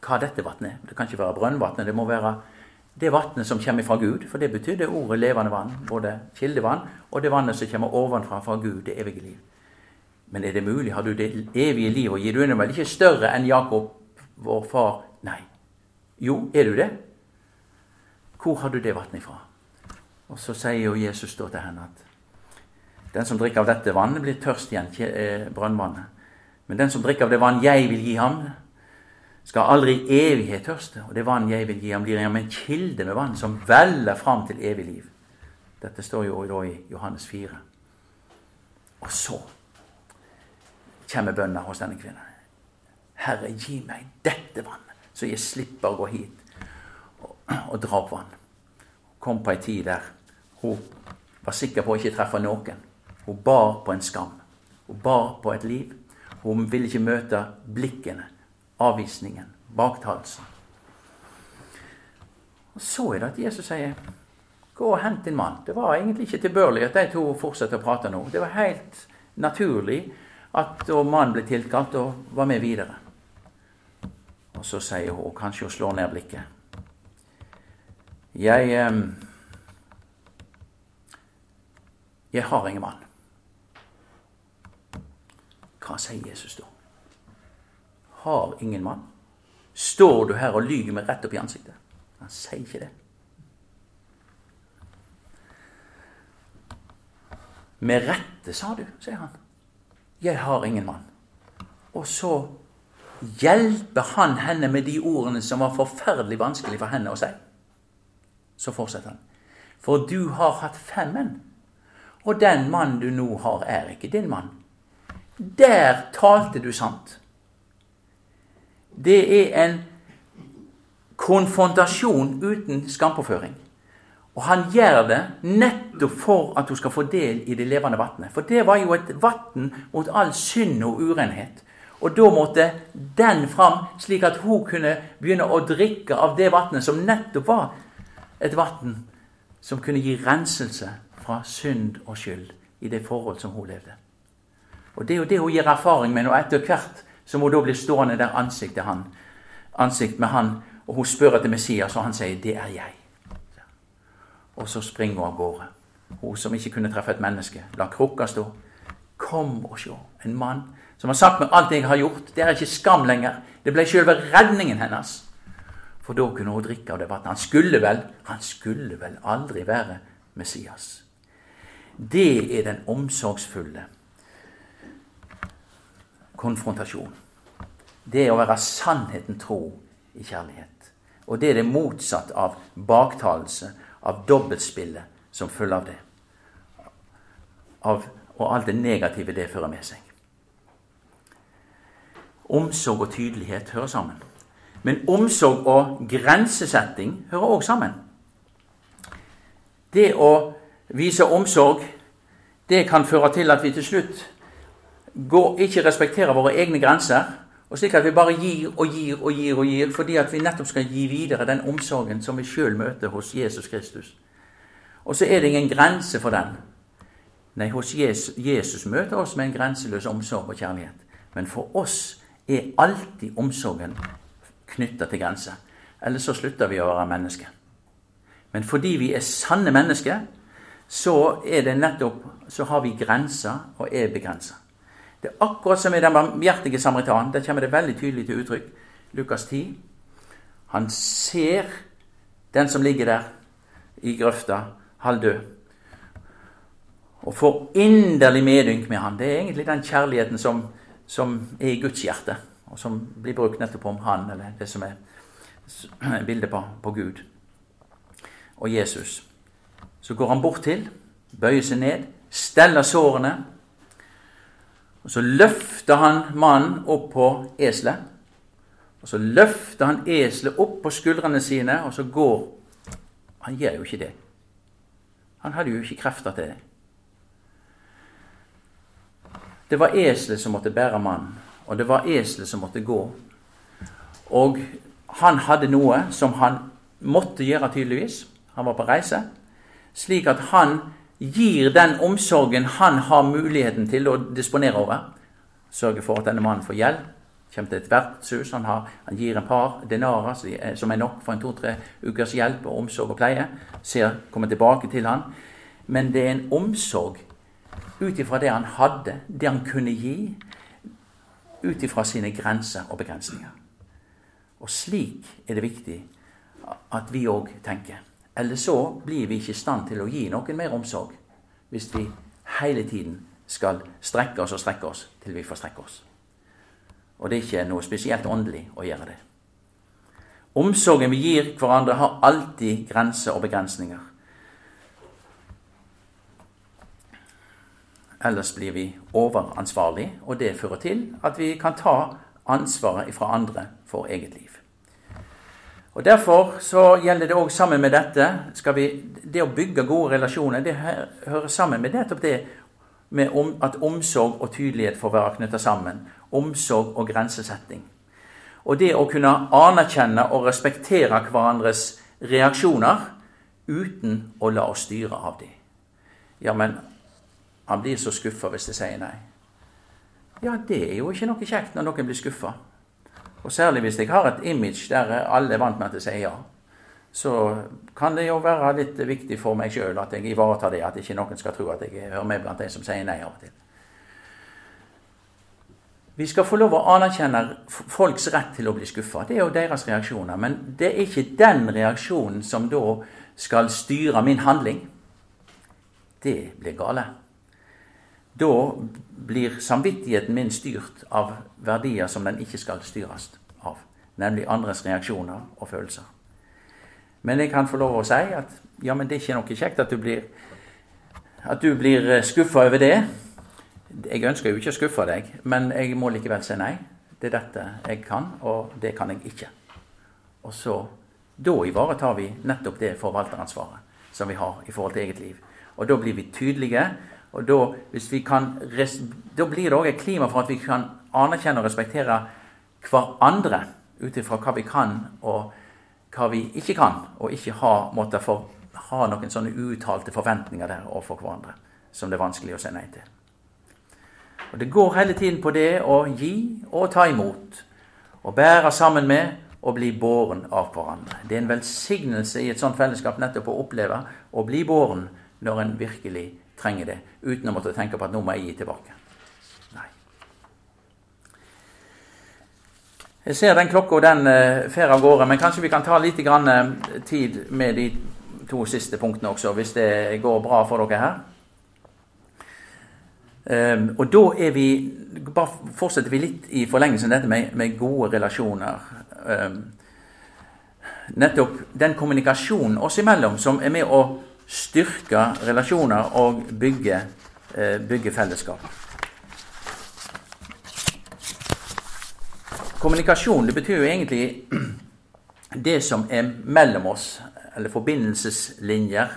hva dette vannet er. Det kan ikke være brønnvannet, det må være det vannet som kommer fra Gud, for det betyr det ordet levende vann, både kildevann og det vannet som kommer ovenfra fra Gud, det evige liv. Men er det mulig? Har du det evige livet? og gir du vel ikke større enn Jakob, vår far? Nei. Jo, er du det? Hvor har du det vannet ifra? Og så sier jo Jesus da til henne at den som drikker av dette vannet, blir tørst igjen, eh, brønnvannet. Men den som drikker av det vann jeg vil gi ham, skal aldri i evighet tørste. Og det vann jeg vil gi ham, blir ham en kilde med vann som veller fram til evig liv. Dette står jo da i Johannes 4. Og så kommer bønna hos denne kvinnen. Herre, gi meg dette vannet, så jeg slipper å gå hit og, og dra opp vann. Kom på ei tid der hun var sikker på å ikke treffe noen. Hun bar på en skam. Hun bar på et liv. Hun ville ikke møte blikkene avvisningen, baktalelsen. Så er det at Jesus sier gå og hent din mann. Det var egentlig ikke tilbørlig at de to fortsetter å prate nå. Det var helt naturlig at mannen ble tilkalt og var med videre. Og så sier hun, kanskje hun slår ned blikket Jeg Jeg har ingen mann. Hva sier Jesus da? har ingen mann. Står du her og lyver meg rett opp i ansiktet? Han sier ikke det. Med rette, sa du, sier han. Jeg har ingen mann. Og så hjelper han henne med de ordene som var forferdelig vanskelig for henne å si. Så fortsetter han. For du har hatt fem menn, og den mannen du nå har, er ikke din mann. Der talte du sant. Det er en konfrontasjon uten skampåføring. Og han gjør det nettopp for at hun skal få del i det levende vannet. For det var jo et vann mot all synd og urenhet. Og da måtte den fram, slik at hun kunne begynne å drikke av det vannet som nettopp var et vann som kunne gi renselse fra synd og skyld i det forhold som hun levde. Og Det er jo det hun gir erfaring med, og etter hvert som hun da blir stående der ansikt, han, ansikt med han, og hun spør etter Messias, og han sier 'Det er jeg'. Og så springer hun av gårde. Hun som ikke kunne treffe et menneske. La krukka stå. Kom og se. En mann som har sagt meg alt jeg har gjort. Det er ikke skam lenger. Det ble selve redningen hennes. For da kunne hun drikke av det vannet. Han skulle vel, han skulle vel aldri være Messias. Det er den omsorgsfulle konfrontasjonen. Det er å være sannheten tro i kjærlighet. Og det er det motsatt av baktalelse, av dobbeltspillet som følger av det. Av, og alt det negative det fører med seg. Omsorg og tydelighet hører sammen. Men omsorg og grensesetting hører òg sammen. Det å vise omsorg, det kan føre til at vi til slutt går, ikke respekterer våre egne grenser, og slik at vi bare gir og gir og gir og gir, fordi at vi nettopp skal gi videre den omsorgen som vi sjøl møter hos Jesus Kristus. Og så er det ingen grense for den. Nei, hos Jesus, Jesus møter oss med en grenseløs omsorg og kjærlighet. Men for oss er alltid omsorgen knytta til grenser. Ellers så slutter vi å være mennesker. Men fordi vi er sanne mennesker, så er det nettopp så har vi grenser og er begrensa. Det er akkurat som i den barmhjertige samaritan. Der kommer det veldig tydelig til uttrykk. Lukas 10. Han ser den som ligger der i grøfta, halvdød, og får inderlig medynk med han. Det er egentlig den kjærligheten som, som er i Guds hjerte, og som blir brukt nettopp om han, eller det som er <clears throat> bildet på, på Gud og Jesus. Så går han bort til, bøyer seg ned, steller sårene og Så løfter han mannen opp på eselet. Og så løfter han eselet opp på skuldrene sine, og så går Han gjør jo ikke det. Han hadde jo ikke krefter til det. Det var eselet som måtte bære mannen, og det var eselet som måtte gå. Og han hadde noe som han måtte gjøre, tydeligvis. Han var på reise. Slik at han gir den omsorgen han har muligheten til å disponere over. Sørger for at denne mannen får hjelp. Kommer til et vertshus. Han, har, han gir en par denarer som er nok for en to-tre ukers hjelp og omsorg og pleie. Ser, kommer tilbake til han. Men det er en omsorg ut ifra det han hadde, det han kunne gi, ut ifra sine grenser og begrensninger. Og slik er det viktig at vi òg tenker. Eller så blir vi ikke i stand til å gi noen mer omsorg hvis vi hele tiden skal strekke oss og strekke oss til vi får strekke oss. Og det er ikke noe spesielt åndelig å gjøre det. Omsorgen vi gir hverandre, har alltid grenser og begrensninger. Ellers blir vi overansvarlige, og det fører til at vi kan ta ansvaret fra andre for eget liv. Og Derfor så gjelder det òg sammen med dette vi, Det å bygge gode relasjoner det hører sammen med nettopp det med om, at omsorg og tydelighet får være knytta sammen. Omsorg og grensesetting. Og det å kunne anerkjenne og respektere hverandres reaksjoner uten å la oss styre av dem. Ja, men han blir så skuffa hvis jeg sier nei. Ja, det er jo ikke noe kjekt når noen blir skuffa. Og særlig hvis jeg har et image der alle er vant med at jeg sier ja. Så kan det jo være litt viktig for meg sjøl at jeg ivaretar det, at ikke noen skal tro at jeg hører med blant de som sier nei av og til. Vi skal få lov å anerkjenne folks rett til å bli skuffa. Det er jo deres reaksjoner. Men det er ikke den reaksjonen som da skal styre min handling. Det blir gale. Da blir samvittigheten min styrt av verdier som den ikke skal styres av, nemlig andres reaksjoner og følelser. Men jeg kan få lov å si at ja, men det er ikke noe kjekt at du blir At blir skuffa over det. Jeg ønsker jo ikke å skuffe deg, men jeg må likevel si nei. Det er dette jeg kan, og det kan jeg ikke. Og så Da ivaretar vi nettopp det forvalteransvaret som vi har i forhold til eget liv. Og da blir vi tydelige. Og da, kan, da blir det òg et klima for at vi kan anerkjenne og respektere hverandre ut ifra hva vi kan og hva vi ikke kan, og ikke ha, måtte for, ha noen sånne uttalte forventninger der overfor hverandre som det er vanskelig å si nei til. Og Det går hele tiden på det å gi og ta imot. og bære sammen med og bli båren av hverandre. Det er en velsignelse i et sånt fellesskap nettopp å oppleve å bli båren når en virkelig trenger det, uten å måtte tenke på at nå må jeg gi tilbake. Nei. Jeg ser den klokka den uh, fer av gårde, men kanskje vi kan ta litt grann, uh, tid med de to siste punktene også, hvis det går bra for dere her. Um, og da er vi bare fortsetter vi litt i forlengelsen dette med, med gode relasjoner. Um, nettopp den kommunikasjonen oss imellom som er med å styrke relasjoner og bygge, uh, bygge fellesskap. Kommunikasjon det betyr jo egentlig <clears throat> det som er mellom oss, eller forbindelseslinjer.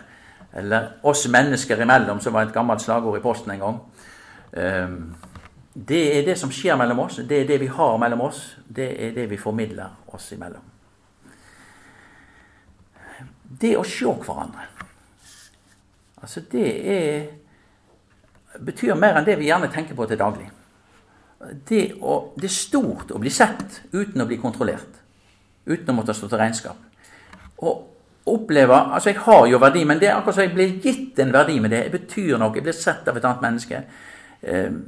Eller oss mennesker imellom, som var et gammelt slagord i Posten en gang. Ehm, det er det som skjer mellom oss, det er det vi har mellom oss. Det er det vi formidler oss imellom. Det å se hverandre Altså, det er betyr mer enn det vi gjerne tenker på til daglig. Det, å, det, er stort å bli sett uten å bli kontrollert. Uten å måtte stå til regnskap. Og oppleve Altså, jeg har jo verdi, men det er akkurat som jeg blir gitt en verdi med det. Jeg betyr noe. Jeg blir sett av et annet menneske. Ehm,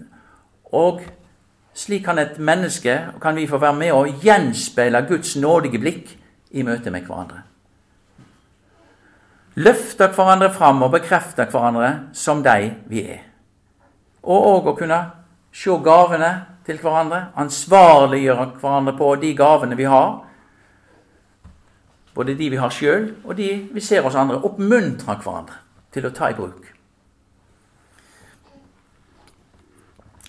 og slik kan et menneske, kan vi få være med og gjenspeile Guds nådige blikk i møte med hverandre. Løfte hverandre fram og bekrefte hverandre som de vi er. Og òg å kunne se gavene til hverandre, ansvarliggjøre hverandre på de gavene vi har. Både de vi har sjøl, og de vi ser hos andre. Oppmuntre hverandre til å ta i bruk.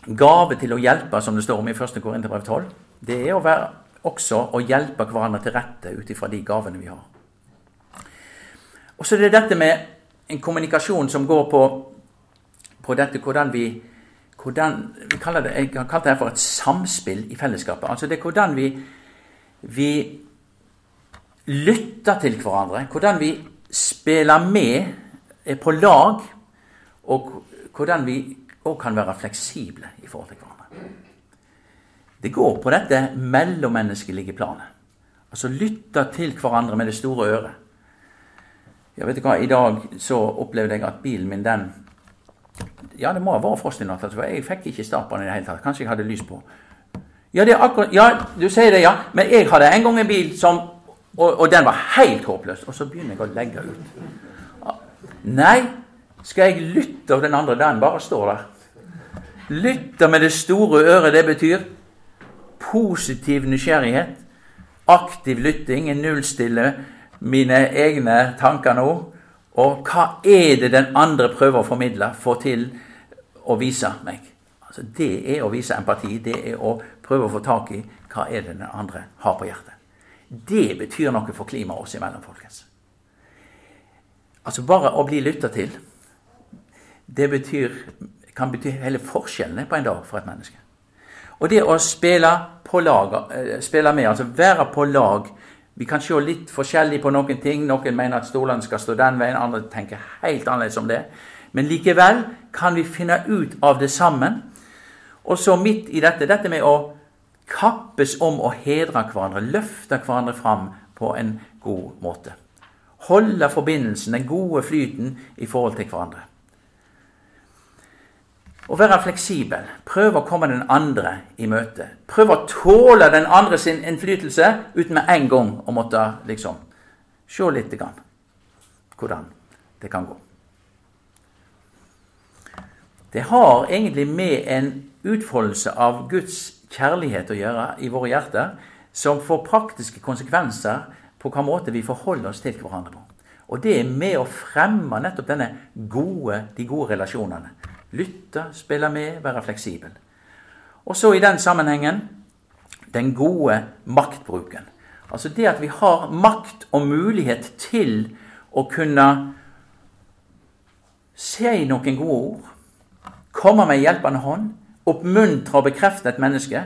Gave til å hjelpe, som det står om i 1. Korinterbrev 12, det er å være også å hjelpe hverandre til rette ut ifra de gavene vi har. Og så er det dette med en kommunikasjon som går på, på dette hvordan vi hvordan, vi det, Jeg har kalt det for et samspill i fellesskapet. Altså det er hvordan vi, vi lytter til hverandre. Hvordan vi spiller med, er på lag, og hvordan vi òg kan være fleksible i forhold til hverandre. Det går på dette mellommenneskelige planet. Altså lytte til hverandre med det store øret. Ja, vet du hva, I dag så opplevde jeg at bilen min, den Ja, det må ha vært frost i natt. for jeg fikk ikke start på den i det hele tatt. Kanskje jeg hadde lys på. Ja, det er akkurat, ja, du sier det, ja. Men jeg hadde en gang en bil som Og, og den var helt håpløs. Og så begynner jeg å legge ut. Nei, skal jeg lytte av den andre? Den bare står der. Lytte med det store øret, det betyr positiv nysgjerrighet. Aktiv lytting. en nullstiller mine egne tanker nå. Og hva er det den andre prøver å formidle, få til å vise meg? Altså, det er å vise empati. Det er å prøve å få tak i hva er det den andre har på hjertet. Det betyr noe for klimaet oss imellom, folkens. Altså bare å bli lytta til, det betyr kan bety hele forskjellene på en dag for et menneske. Og det å spille lag, eh, spille med, altså være på lag Vi kan se litt forskjellig på noen ting. Noen mener at stolene skal stå den veien, andre tenker helt annerledes om det. Men likevel kan vi finne ut av det sammen. Og så midt i dette, dette med å kappes om å hedre hverandre, løfte hverandre fram på en god måte. Holde forbindelsen, den gode flyten, i forhold til hverandre. Å være fleksibel. Prøve å komme den andre i møte. Prøve å tåle den andre sin innflytelse uten med en gang å måtte liksom se litt grann hvordan det kan gå. Det har egentlig med en utfoldelse av Guds kjærlighet å gjøre i våre hjerter, som får praktiske konsekvenser på hvilken måte vi forholder oss til hverandre på. Og det er med å fremme nettopp denne gode, de gode relasjonene. Lytte, spille med, være fleksibel. Og så i den sammenhengen den gode maktbruken. Altså det at vi har makt og mulighet til å kunne si noen gode ord, komme med hjelpende hånd, oppmuntre og bekrefte et menneske.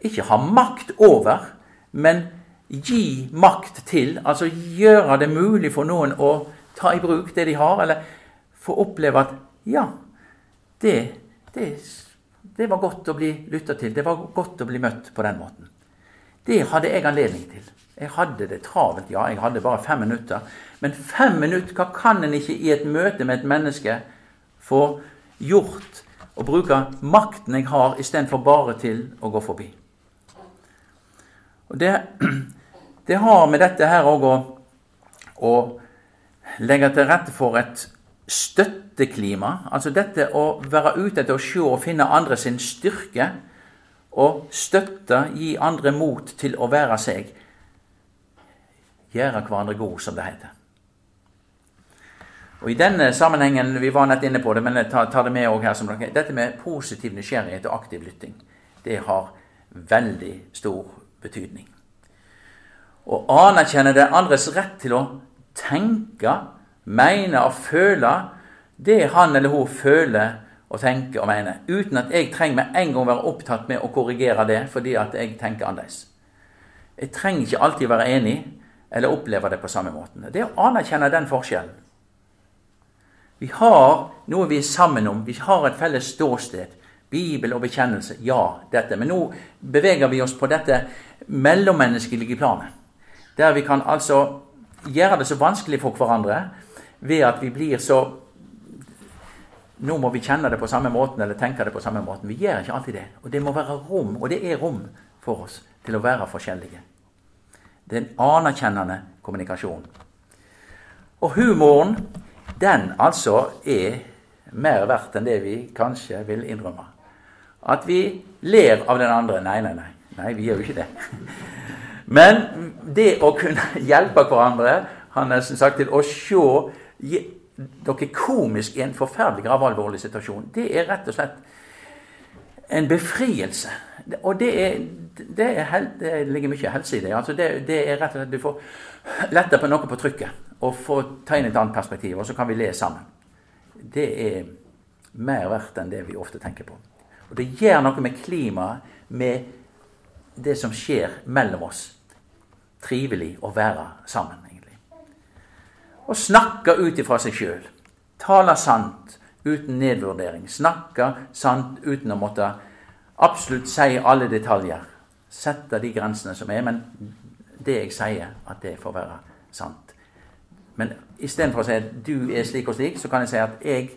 Ikke ha makt over, men gi makt til. Altså gjøre det mulig for noen å ta i bruk det de har, eller få oppleve at ja, det, det, det var godt å bli lytta til. Det var godt å bli møtt på den måten. Det hadde jeg anledning til. Jeg hadde det travelt, ja. Jeg hadde bare fem minutter. Men fem minutter, hva kan en ikke i et møte med et menneske få gjort og bruke makten jeg har, istedenfor bare til å gå forbi? Og det, det har med dette her òg å, å legge til rette for et støtteklima. Altså dette å være ute etter å se og finne andre sin styrke. Og støtte, gi andre mot til å være seg. Gjøre hverandre god, som det heter. Og I denne sammenhengen, vi var nett inne på det, men jeg tar, det med også her, som dere, dette med positiv nysgjerrighet og aktiv lytting, det har veldig stor betydning. Å anerkjenne den andres rett til å tenke, mene og føle det han eller hun føler og tenker og mener, uten at jeg trenger med en gang være opptatt med å korrigere det fordi at jeg tenker annerledes. Jeg trenger ikke alltid være enig eller oppleve det på samme måten. Det er å anerkjenne den forskjellen. Vi har noe vi er sammen om. Vi har et felles ståsted. Bibel og bekjennelse. Ja, dette. Men nå beveger vi oss på dette mellommenneskelige planet. Der vi kan altså gjøre det så vanskelig for hverandre ved at vi blir så Nå må vi kjenne det på samme måten eller tenke det på samme måten. Vi gjør ikke alltid det. Og det må være rom, og det er rom for oss til å være forskjellige. Det er en anerkjennende kommunikasjon. Og humoren, den altså er mer verdt enn det vi kanskje vil innrømme. At vi ler av den andre. Nei, nei, nei. Nei, vi gjør jo ikke det. Men det å kunne <laughs> hjelpe hverandre har nesten sagt til å se dere komisk i en forferdelig gravalvorlig situasjon, det er rett og slett en befrielse. Og det, er, det, er, det ligger mye helse i det. Altså det. det. er rett og slett Du får lette på noe på trykket og få ta inn et annet perspektiv, og så kan vi le sammen. Det er mer verdt enn det vi ofte tenker på. Og det gjør noe med klimaet, med det som skjer mellom oss. Trivelig å være sammen og snakke ut ifra seg sjøl. Tale sant uten nedvurdering. Snakke sant uten å måtte absolutt si alle detaljer. Sette de grensene som er. Men det jeg sier, at det får være sant. Men istedenfor å si at du er slik og slik, så kan jeg si at jeg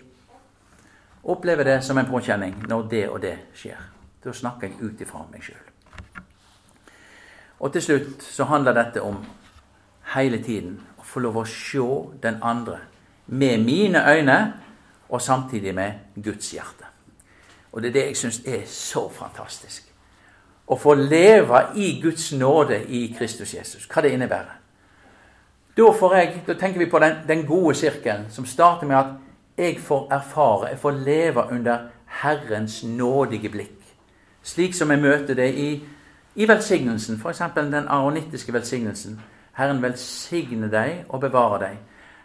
opplever det som en påkjenning når det og det skjer. Da snakker jeg ut ifra meg sjøl. Og til slutt så handler dette om hele tiden få lov å se den andre med mine øyne og samtidig med Guds hjerte. Og det er det jeg syns er så fantastisk. Å få leve i Guds nåde i Kristus Jesus. Hva det innebærer. Da, jeg, da tenker vi på den, den gode sirkelen som starter med at jeg får erfare, jeg får leve under Herrens nådige blikk. Slik som jeg møter det i, i velsignelsen, f.eks. den aronittiske velsignelsen. Herren velsigne deg og bevare deg.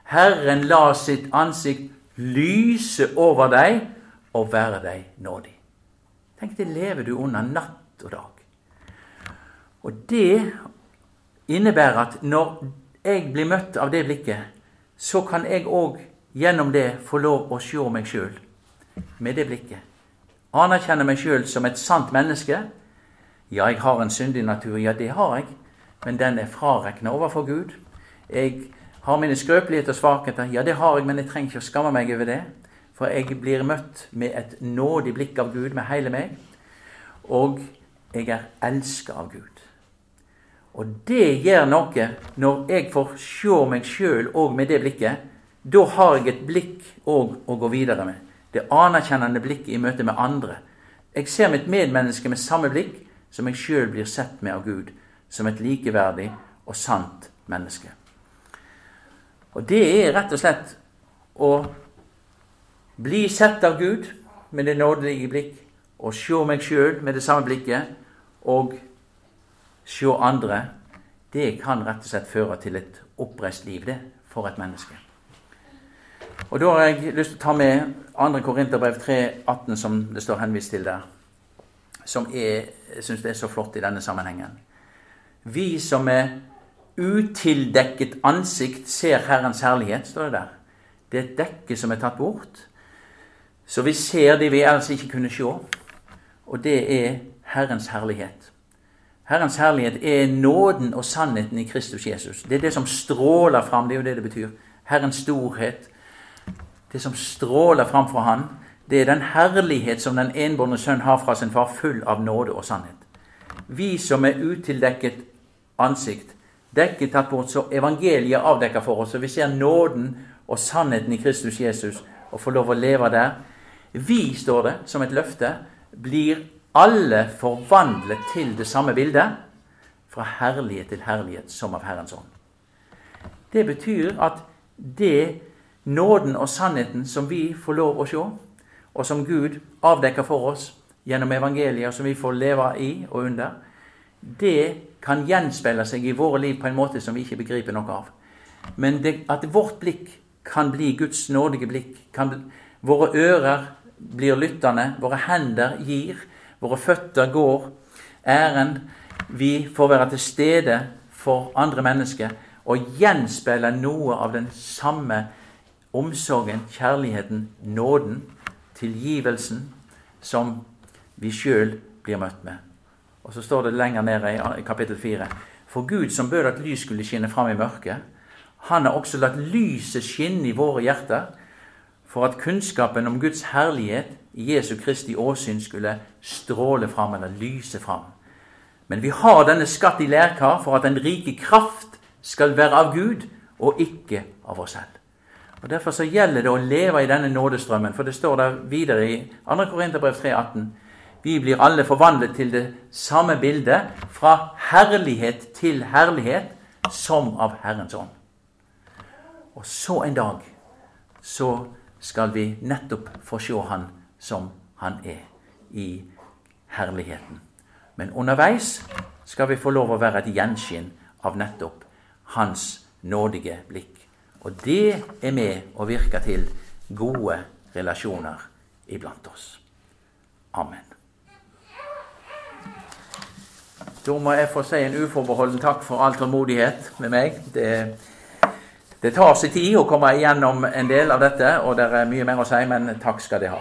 Herren la sitt ansikt lyse over deg og være deg nådig. Tenk, det lever du under natt og dag. Og det innebærer at når jeg blir møtt av det blikket, så kan jeg òg gjennom det få lov å se meg sjøl med det blikket. Anerkjenne meg sjøl som et sant menneske. Ja, jeg har en syndig natur. Ja, det har jeg men den er frarekna overfor Gud. Jeg har mine skrøpeligheter og svakheter. Ja, det har jeg, men jeg trenger ikke å skamme meg over det. For jeg blir møtt med et nådig blikk av Gud med hele meg. Og jeg er elska av Gud. Og det gjør noe når jeg får se meg sjøl òg med det blikket. Da har jeg et blikk òg å gå videre med. Det anerkjennende blikket i møte med andre. Jeg ser mitt medmenneske med samme blikk som jeg sjøl blir sett med av Gud som et likeverdig og sant menneske. Og det er rett og slett å bli sett av Gud med det nådelige blikk, og se meg sjøl med det samme blikket, og se andre. Det kan rett og slett føre til et oppreist liv, det, for et menneske. Og Da har jeg lyst til å ta med 2. Korinterbrev 3,18, som det står henvist til der. Som jeg syns er så flott i denne sammenhengen. Vi som er utildekket ansikt ser Herrens herlighet, står det der. Det er et dekke som er tatt bort. Så vi ser det vi ellers ikke kunne se. Og det er Herrens herlighet. Herrens herlighet er nåden og sannheten i Kristus Jesus. Det er det som stråler fram. Det er jo det det betyr. Herrens storhet. Det som stråler fram fra Han, det er den herlighet som den enbårne sønn har fra sin far, full av nåde og sannhet. Vi som er utildekket ansikt, dekket tatt bort, så evangeliet avdekker for oss, og vi ser nåden og sannheten i Kristus Jesus og får lov å leve der. Vi, står det som et løfte, blir alle forvandlet til det samme bildet, fra herlighet til herlighet, som av Herrens ånd. Det betyr at det nåden og sannheten som vi får lov å se, og som Gud avdekker for oss gjennom evangeliet, som vi får leve i og under, det kan gjenspeile seg i våre liv på en måte som vi ikke begriper noe av. Men det, at vårt blikk kan bli Guds nådige blikk, kan, våre ører blir lyttende, våre hender gir, våre føtter går æren. Vi får være til stede for andre mennesker og gjenspeile noe av den samme omsorgen, kjærligheten, nåden, tilgivelsen som vi sjøl blir møtt med. Og så står det lenger nede i kapittel 4. For Gud som bød at lys skulle skinne fram i mørket, han har også latt lyset skinne i våre hjerter, for at kunnskapen om Guds herlighet i Jesu Kristi åsyn skulle stråle fram, eller lyse fram. Men vi har denne skatt i lærkar for at den rike kraft skal være av Gud, og ikke av oss selv. Og Derfor så gjelder det å leve i denne nådestrømmen, for det står der videre i 2. Korinterbrev 3,18. Vi blir alle forvandlet til det samme bildet, fra herlighet til herlighet, som av Herrens ånd. Og så en dag så skal vi nettopp få se Han som Han er, i herligheten. Men underveis skal vi få lov å være et gjenskinn av nettopp Hans nådige blikk. Og det er med å virke til gode relasjoner iblant oss. Amen. Da må jeg få si en uforbeholden takk for all tålmodighet med meg. Det det tar sin tid å komme igjennom en del av dette, og det er mye mer å si, men takk skal de ha.